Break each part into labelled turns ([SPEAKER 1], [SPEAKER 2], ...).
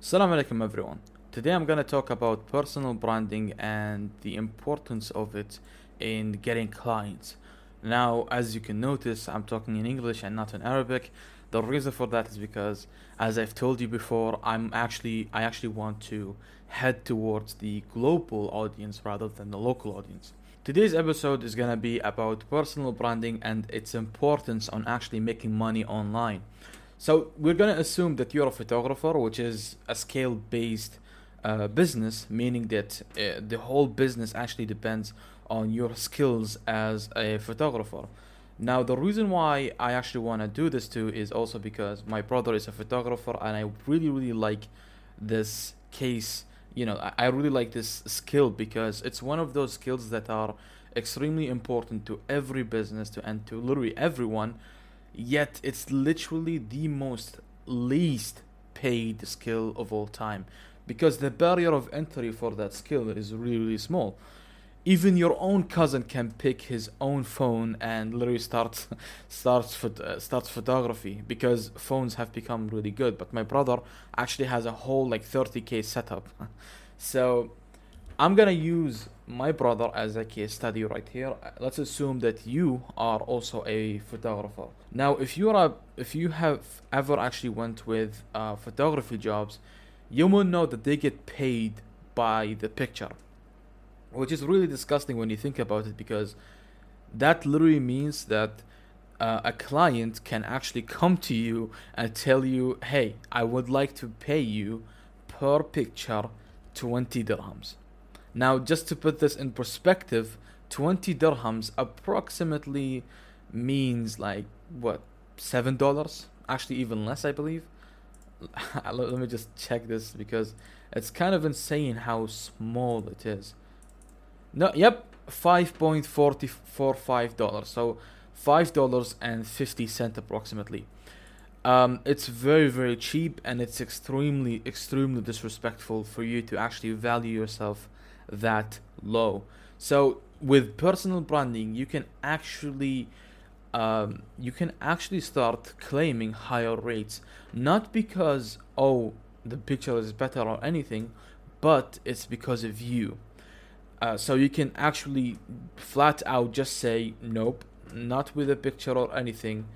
[SPEAKER 1] Assalamu alaikum everyone. Today I'm gonna talk about personal branding and the importance of it in getting clients. Now, as you can notice, I'm talking in English and not in Arabic. The reason for that is because, as I've told you before, I'm actually I actually want to head towards the global audience rather than the local audience. Today's episode is gonna be about personal branding and its importance on actually making money online. So we're gonna assume that you're a photographer, which is a skill-based uh, business, meaning that uh, the whole business actually depends on your skills as a photographer. Now, the reason why I actually want to do this too is also because my brother is a photographer, and I really, really like this case. You know, I, I really like this skill because it's one of those skills that are extremely important to every business to and to literally everyone yet it's literally the most least paid skill of all time. Because the barrier of entry for that skill is really, really small. Even your own cousin can pick his own phone and literally start starts uh, starts photography because phones have become really good. But my brother actually has a whole like 30k setup. So i'm gonna use my brother as a case study right here. Let's assume that you are also a photographer. Now if you're a if you have ever actually went with uh, photography jobs you will know that they get paid by the picture which is really disgusting when you think about it because that literally means that uh, a client can actually come to you and tell you hey i would like to pay you per picture 20 dirhams now, just to put this in perspective, 20 dirhams approximately means like what, $7? Actually, even less, I believe. Let me just check this because it's kind of insane how small it is. No, yep, $5.45. So $5.50 approximately. Um, it's very, very cheap and it's extremely, extremely disrespectful for you to actually value yourself that low. So with personal branding, you can actually um, you can actually start claiming higher rates, not because oh the picture is better or anything, but it's because of you. Uh, so you can actually flat out just say nope, not with a picture or anything.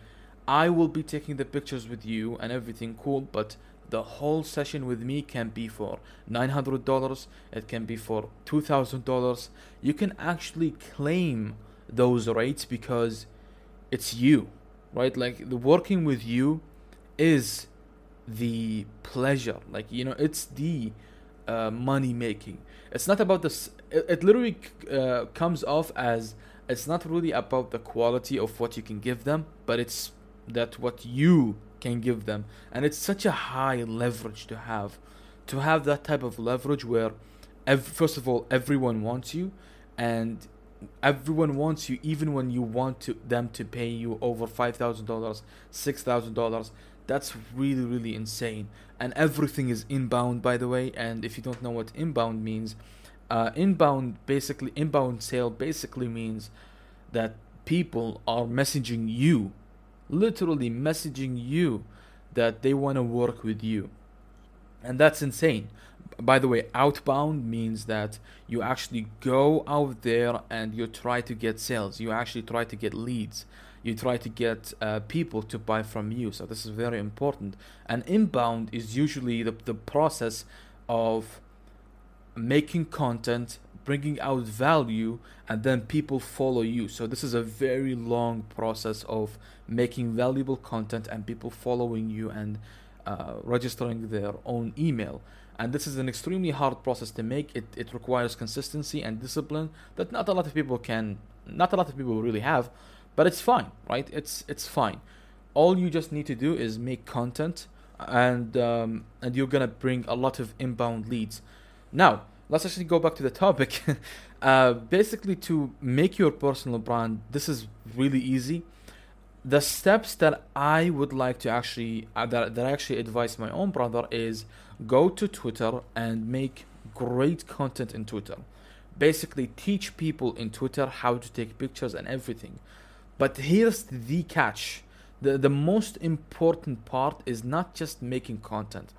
[SPEAKER 1] I will be taking the pictures with you and everything cool, but the whole session with me can be for $900 it can be for $2000 you can actually claim those rates because it's you right? Like the working with you is the pleasure. Like you know it's the uh, money making. It's not about this it, it literally uh, comes off as it's not really about the quality of what you can give them but it's that what you can give them. And it's such a high leverage to have to have that type of leverage where ev- first of all everyone wants you and everyone wants you even when you want to them to pay you over $5000 $6000 that's really really insane. And everything is inbound by the way and if you don't know what inbound means uh, inbound basically inbound sale basically means that people are messaging you literally messaging you that they want to work with you. And that's insane. By the way, outbound means that you actually go out there and you try to get sales. You actually try to get leads. You try to get uh, people to buy from you. So, this is very important. And inbound is usually the, the process of making content, bringing out value and then people follow you. So this is a very long process of making valuable content and people following you and uh, registering their own email. And this is an extremely hard process to make. It, it requires consistency and discipline that not a lot of people can not a lot of people really have but it's fine right? It's it's fine. All you just need to do is make content and um, and you're gonna bring a lot of inbound leads. Now let's actually go back to the topic. uh, basically, to make your personal brand, this is really easy. The steps that I would like to actually uh, that, that I actually advise my own brother is go to Twitter and make great content in Twitter. Basically, teach people in Twitter how to take pictures and everything. But here's the catch: the the most important part is not just making content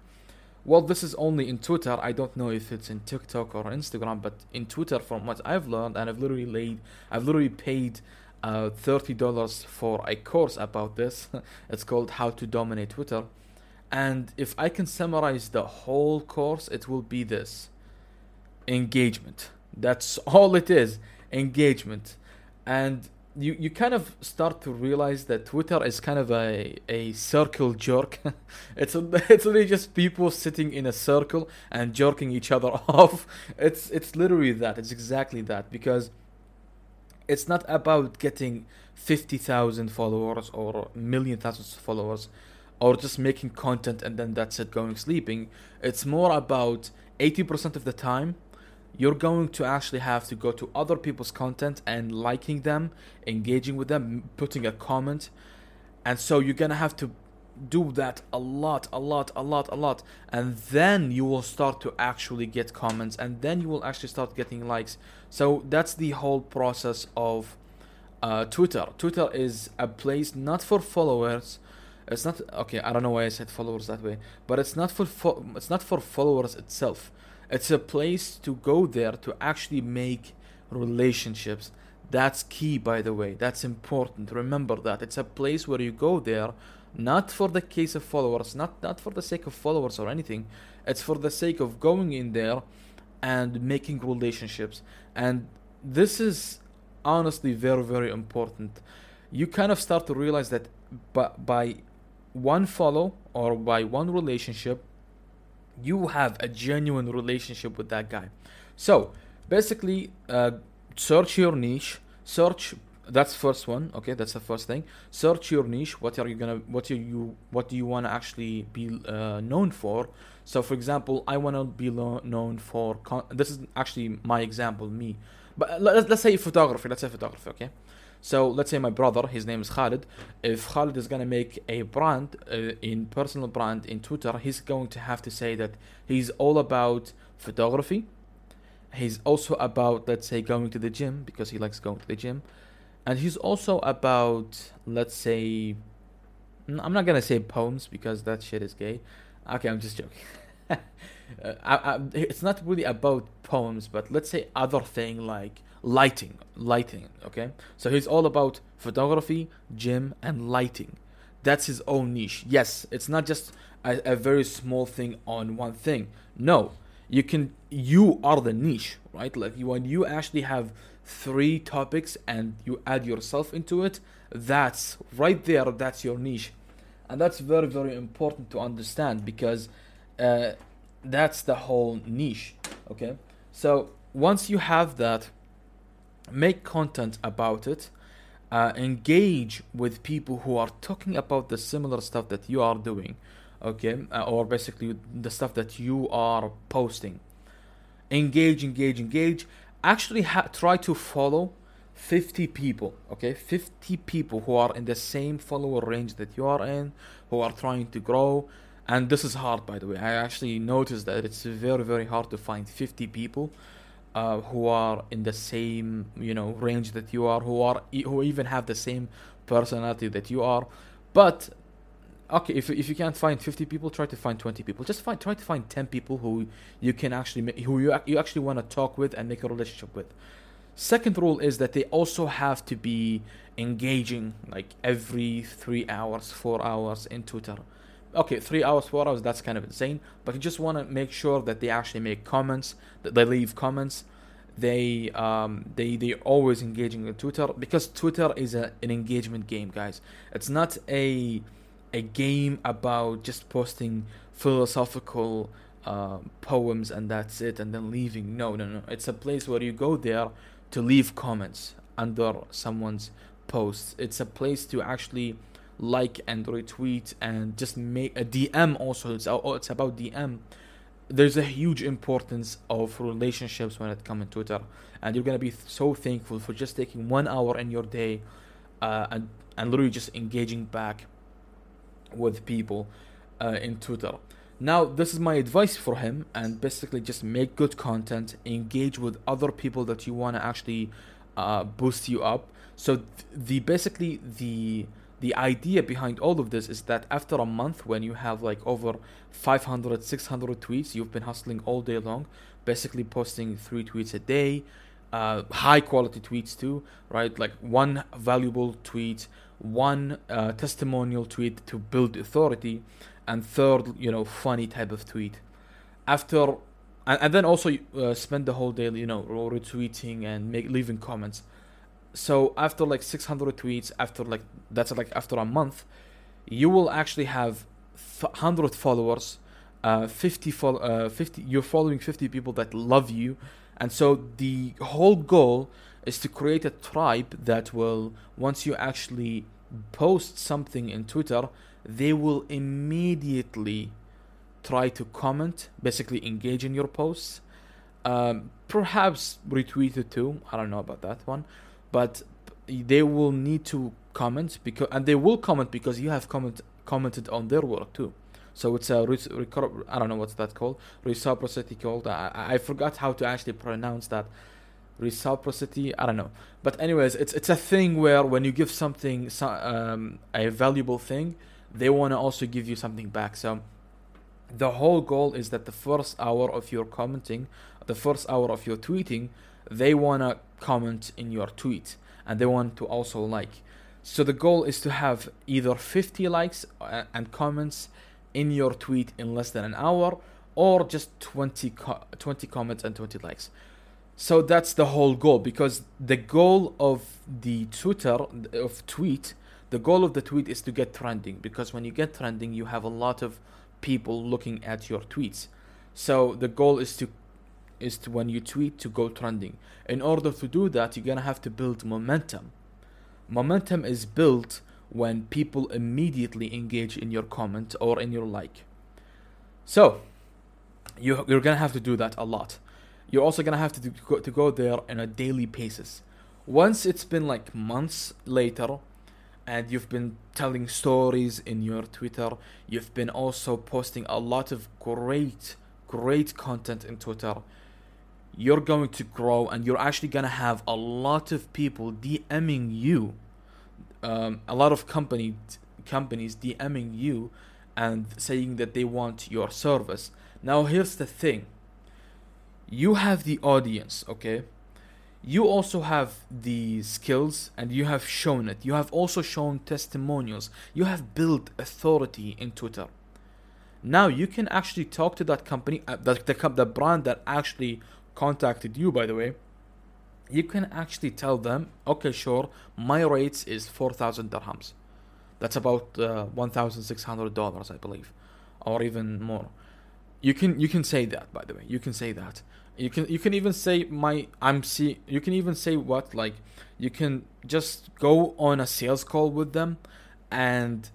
[SPEAKER 1] well, this is only in Twitter. I don't know if it's in TikTok or Instagram, but in Twitter, from what I've learned, and I've literally laid, I've literally paid uh, thirty dollars for a course about this. it's called How to Dominate Twitter, and if I can summarize the whole course, it will be this: engagement. That's all it is. Engagement, and you you kind of start to realize that Twitter is kind of a a circle jerk. it's it's literally just people sitting in a circle and jerking each other off. It's it's literally that. It's exactly that because it's not about getting fifty thousand followers or million thousands of followers or just making content and then that's it going sleeping. It's more about eighty percent of the time you're going to actually have to go to other people's content and liking them, engaging with them, putting a comment. And so you're going to have to do that a lot, a lot, a lot, a lot. And then you will start to actually get comments and then you will actually start getting likes. So that's the whole process of uh, Twitter. Twitter is a place not for followers. It's not okay. I don't know why I said followers that way, but it's not for fo- it's not for followers itself it's a place to go there to actually make relationships. That's key, by the way. That's important. Remember that. It's a place where you go there not for the case of followers, not, not for the sake of followers or anything. It's for the sake of going in there and making relationships. And this is honestly very, very important. You kind of start to realize that by, by one follow or by one relationship, you have a genuine relationship with that guy. So basically, uh, search your niche. Search that's first one. Okay, that's the first thing. Search your niche. What are you gonna? What are you? What do you want to actually be uh, known for? So, for example, I want to be lo- known for. Con- this is actually my example, me. But let's, let's say photography. Let's say photography. Okay. So let's say my brother, his name is Khalid. If Khalid is gonna make a brand uh, in personal brand in Twitter, he's going to have to say that he's all about photography. He's also about let's say going to the gym because he likes going to the gym, and he's also about let's say I'm not gonna say poems because that shit is gay. Okay, I'm just joking. uh, I, I, it's not really about poems, but let's say other thing like lighting lighting okay? So he's all about photography gym and lighting. That's his own niche. Yes it's not just a, a very small thing on one thing. No you can you are the niche right? Like you, when you actually have three topics and you add yourself into it that's right there that's your niche. And that's very very important to understand because uh, that's the whole niche okay? So once you have that make content about it uh, engage with people who are talking about the similar stuff that you are doing okay uh, or basically the stuff that you are posting. Engage engage engage. Actually ha- try to follow 50 people okay? 50 people who are in the same follower range that you are in who are trying to grow. And this is hard by the way. I actually noticed that it's very very hard to find 50 people uh, who are in the same you know range that you are who are who even have the same personality that you are. But okay if, if you can't find 50 people try to find 20 people. Just find try to find 10 people who you can actually who you, you actually want to talk with and make a relationship with. Second rule is that they also have to be engaging like every three hours four hours in twitter okay, three hours, four hours, that's kind of insane. But you just want to make sure that they actually make comments, that they leave comments. They um they they always engaging with Twitter because Twitter is a, an engagement game, guys. It's not a a game about just posting philosophical uh, poems and that's it, and then leaving. No, no, no. It's a place where you go there to leave comments under someone's posts. It's a place to actually like and retweet and just make a DM also it's, it's about DM there's a huge importance of relationships when it comes to Twitter and you're gonna be so thankful for just taking one hour in your day uh, and and literally just engaging back with people uh, in Twitter. Now, this is my advice for him, and basically just make good content, engage with other people that you want to actually uh, boost you up. So, th- the basically the the idea behind all of this is that after a month when you have like over 500 600 tweets you've been hustling all day long basically posting three tweets a day uh, high quality tweets too right? Like one valuable tweet one uh, testimonial tweet to build authority and third you know funny type of tweet. After and, and then also uh, spend the whole day you know retweeting and make leaving comments so after like 600 tweets after like that's like after a month you will actually have 100 followers uh 50 follow uh 50 you're following 50 people that love you. And so the whole goal is to create a tribe that will once you actually post something in twitter they will immediately try to comment basically engage in your posts. Um, perhaps retweet it too i don't know about that one but they will need to comment because and they will comment because you have comment commented on their work too. So it's a I don't know what's that called reciprocity called. I, I forgot how to actually pronounce that reciprocity. I don't know, but anyways, it's it's a thing where when you give something um, a valuable thing, they want to also give you something back. So the whole goal is that the first hour of your commenting, the first hour of your tweeting, they want to comment in your tweet and they want to also like. So the goal is to have either 50 likes uh, and comments in your tweet in less than an hour or just 20 co- 20 comments and 20 likes. So that's the whole goal because the goal of the Twitter of tweet, the goal of the tweet is to get trending because when you get trending you have a lot of people looking at your tweets. So the goal is to is to when you tweet to go trending. In order to do that, you're gonna have to build momentum. Momentum is built when people immediately engage in your comment or in your like. So, you, you're gonna have to do that a lot. You're also gonna have to, do, to go there on a daily basis. Once it's been like months later, and you've been telling stories in your Twitter, you've been also posting a lot of great, great content in Twitter you're going to grow and you're actually going to have a lot of people DMing you, um, a lot of company companies DMing you and saying that they want your service. Now, here's the thing you have the audience, okay? You also have the skills and you have shown it. You have also shown testimonials. You have built authority in Twitter. Now you can actually talk to that company, uh, the, the, the brand that actually contacted you by the way you can actually tell them okay sure my rates is 4000 dirhams. That's about uh, $1600 i believe or even more. You can you can say that by the way. You can say that. You can you can even say my i'm see you can even say what like you can just go on a sales call with them and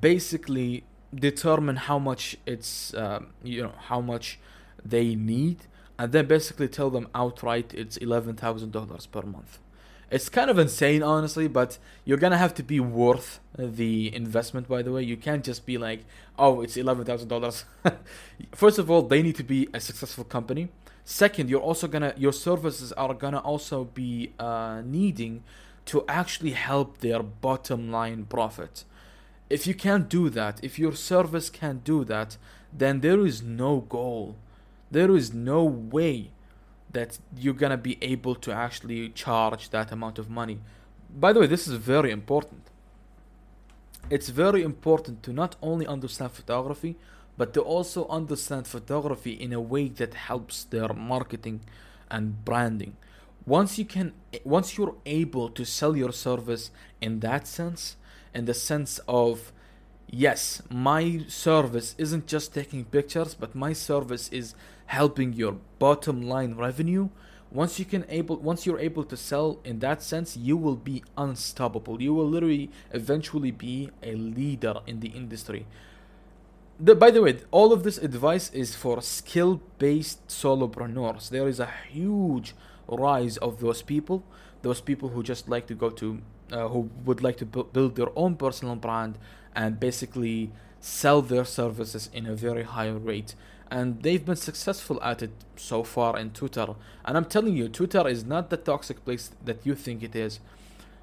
[SPEAKER 1] basically determine how much it's uh, you know how much they need and then basically tell them outright it's $11,000 per month. It's kind of insane, honestly, but you're gonna have to be worth the investment, by the way. You can't just be like, oh, it's $11,000. First of all, they need to be a successful company. Second, you're also gonna, your services are gonna also be uh, needing to actually help their bottom line profit. If you can't do that, if your service can't do that, then there is no goal there is no way that you're gonna be able to actually charge that amount of money. By the way, this is very important. It's very important to not only understand photography, but to also understand photography in a way that helps their marketing and branding. Once you can, once you're able to sell your service in that sense, in the sense of yes, my service isn't just taking pictures, but my service is helping your bottom line revenue. Once you can able once you're able to sell in that sense, you will be unstoppable. You will literally eventually be a leader in the industry. The, by the way, all of this advice is for skill-based solopreneurs. There is a huge rise of those people, those people who just like to go to, uh, who would like to build their own personal brand, and basically sell their services in a very high rate and they've been successful at it so far in Twitter. And I'm telling you, Twitter is not the toxic place that you think it is.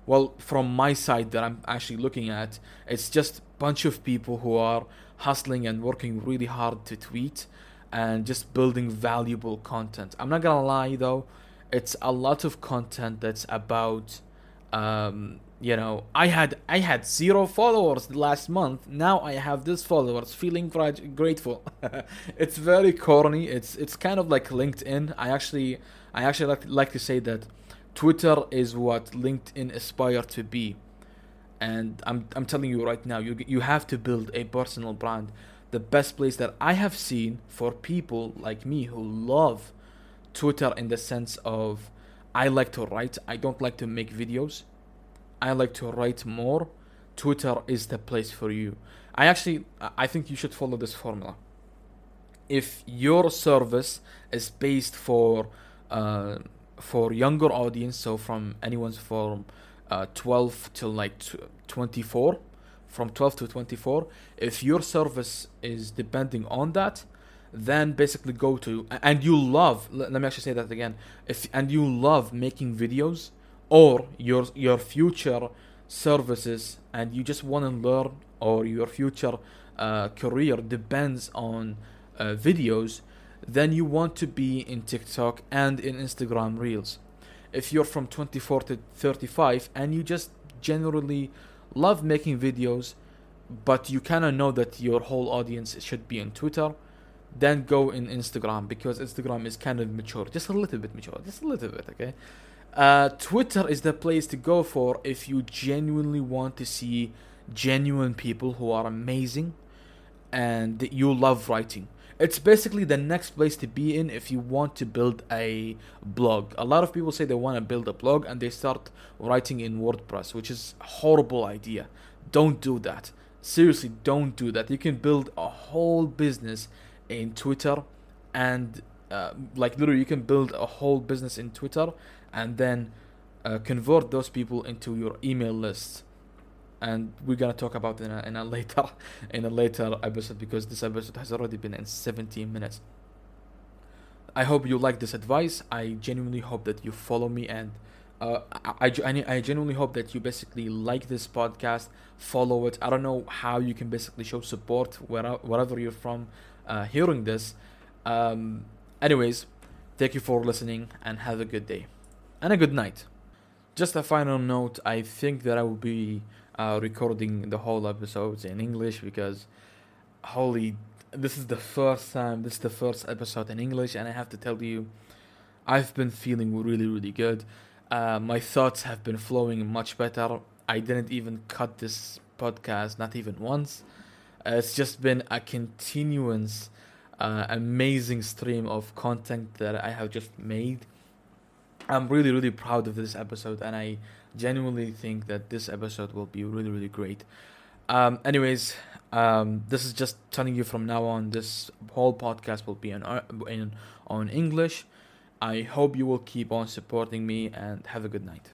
[SPEAKER 1] well, from my side that I'm actually looking at, it's just a bunch of people who are hustling and working really hard to tweet and just building valuable content. I'm not gonna lie though, it's a lot of content that's about um, you know i had i had zero followers last month. Now i have this followers feeling grateful. It's very corny. It's it's kind of like linkedin. I actually i actually like, like to say that twitter is what linkedin aspire to be. And i'm i'm telling you right now you you have to build a personal brand. The best place that i have seen for people like me who love twitter in the sense of i like to write. I don't like to make videos I like to write more, Twitter is the place for you. I actually I think you should follow this formula. If your service is based for uh, for younger audience, so from anyone's from uh, 12 till like 24, from 12 to 24, if your service is depending on that, then basically go to and you love let me actually say that again if and you love making videos or your your future services and you just want to learn or your future uh, career depends on uh, videos then you want to be in TikTok and in Instagram Reels. If you're from 24 to 35 and you just generally love making videos but you kind of know that your whole audience should be on Twitter then go in Instagram because Instagram is kind of mature just a little bit mature just a little bit okay uh, Twitter is the place to go for if you genuinely want to see genuine people who are amazing and you love writing. It's basically the next place to be in if you want to build a blog. A lot of people say they want to build a blog and they start writing in WordPress, which is a horrible idea. Don't do that. Seriously, don't do that. You can build a whole business in Twitter and uh, like literally you can build a whole business in Twitter and then uh, convert those people into your email list and we're gonna talk about in a, in a later in a later episode because this episode has already been in 17 minutes. I hope you like this advice. I genuinely hope that you follow me and uh, I, I, I genuinely hope that you basically like this podcast follow it. I don't know how you can basically show support wherever, wherever you're from uh, hearing this. Um, anyways thank you for listening and have a good day and a good night. Just a final note I think that I will be uh, recording the whole episodes in English because, holy, this is the first time, this is the first episode in English, and I have to tell you, I've been feeling really, really good. Uh, my thoughts have been flowing much better. I didn't even cut this podcast, not even once. Uh, it's just been a continuous, uh, amazing stream of content that I have just made I'm really, really proud of this episode, and I genuinely think that this episode will be really, really great. Um, anyways, um, this is just telling you from now on. This whole podcast will be uh, in on English. I hope you will keep on supporting me and have a good night.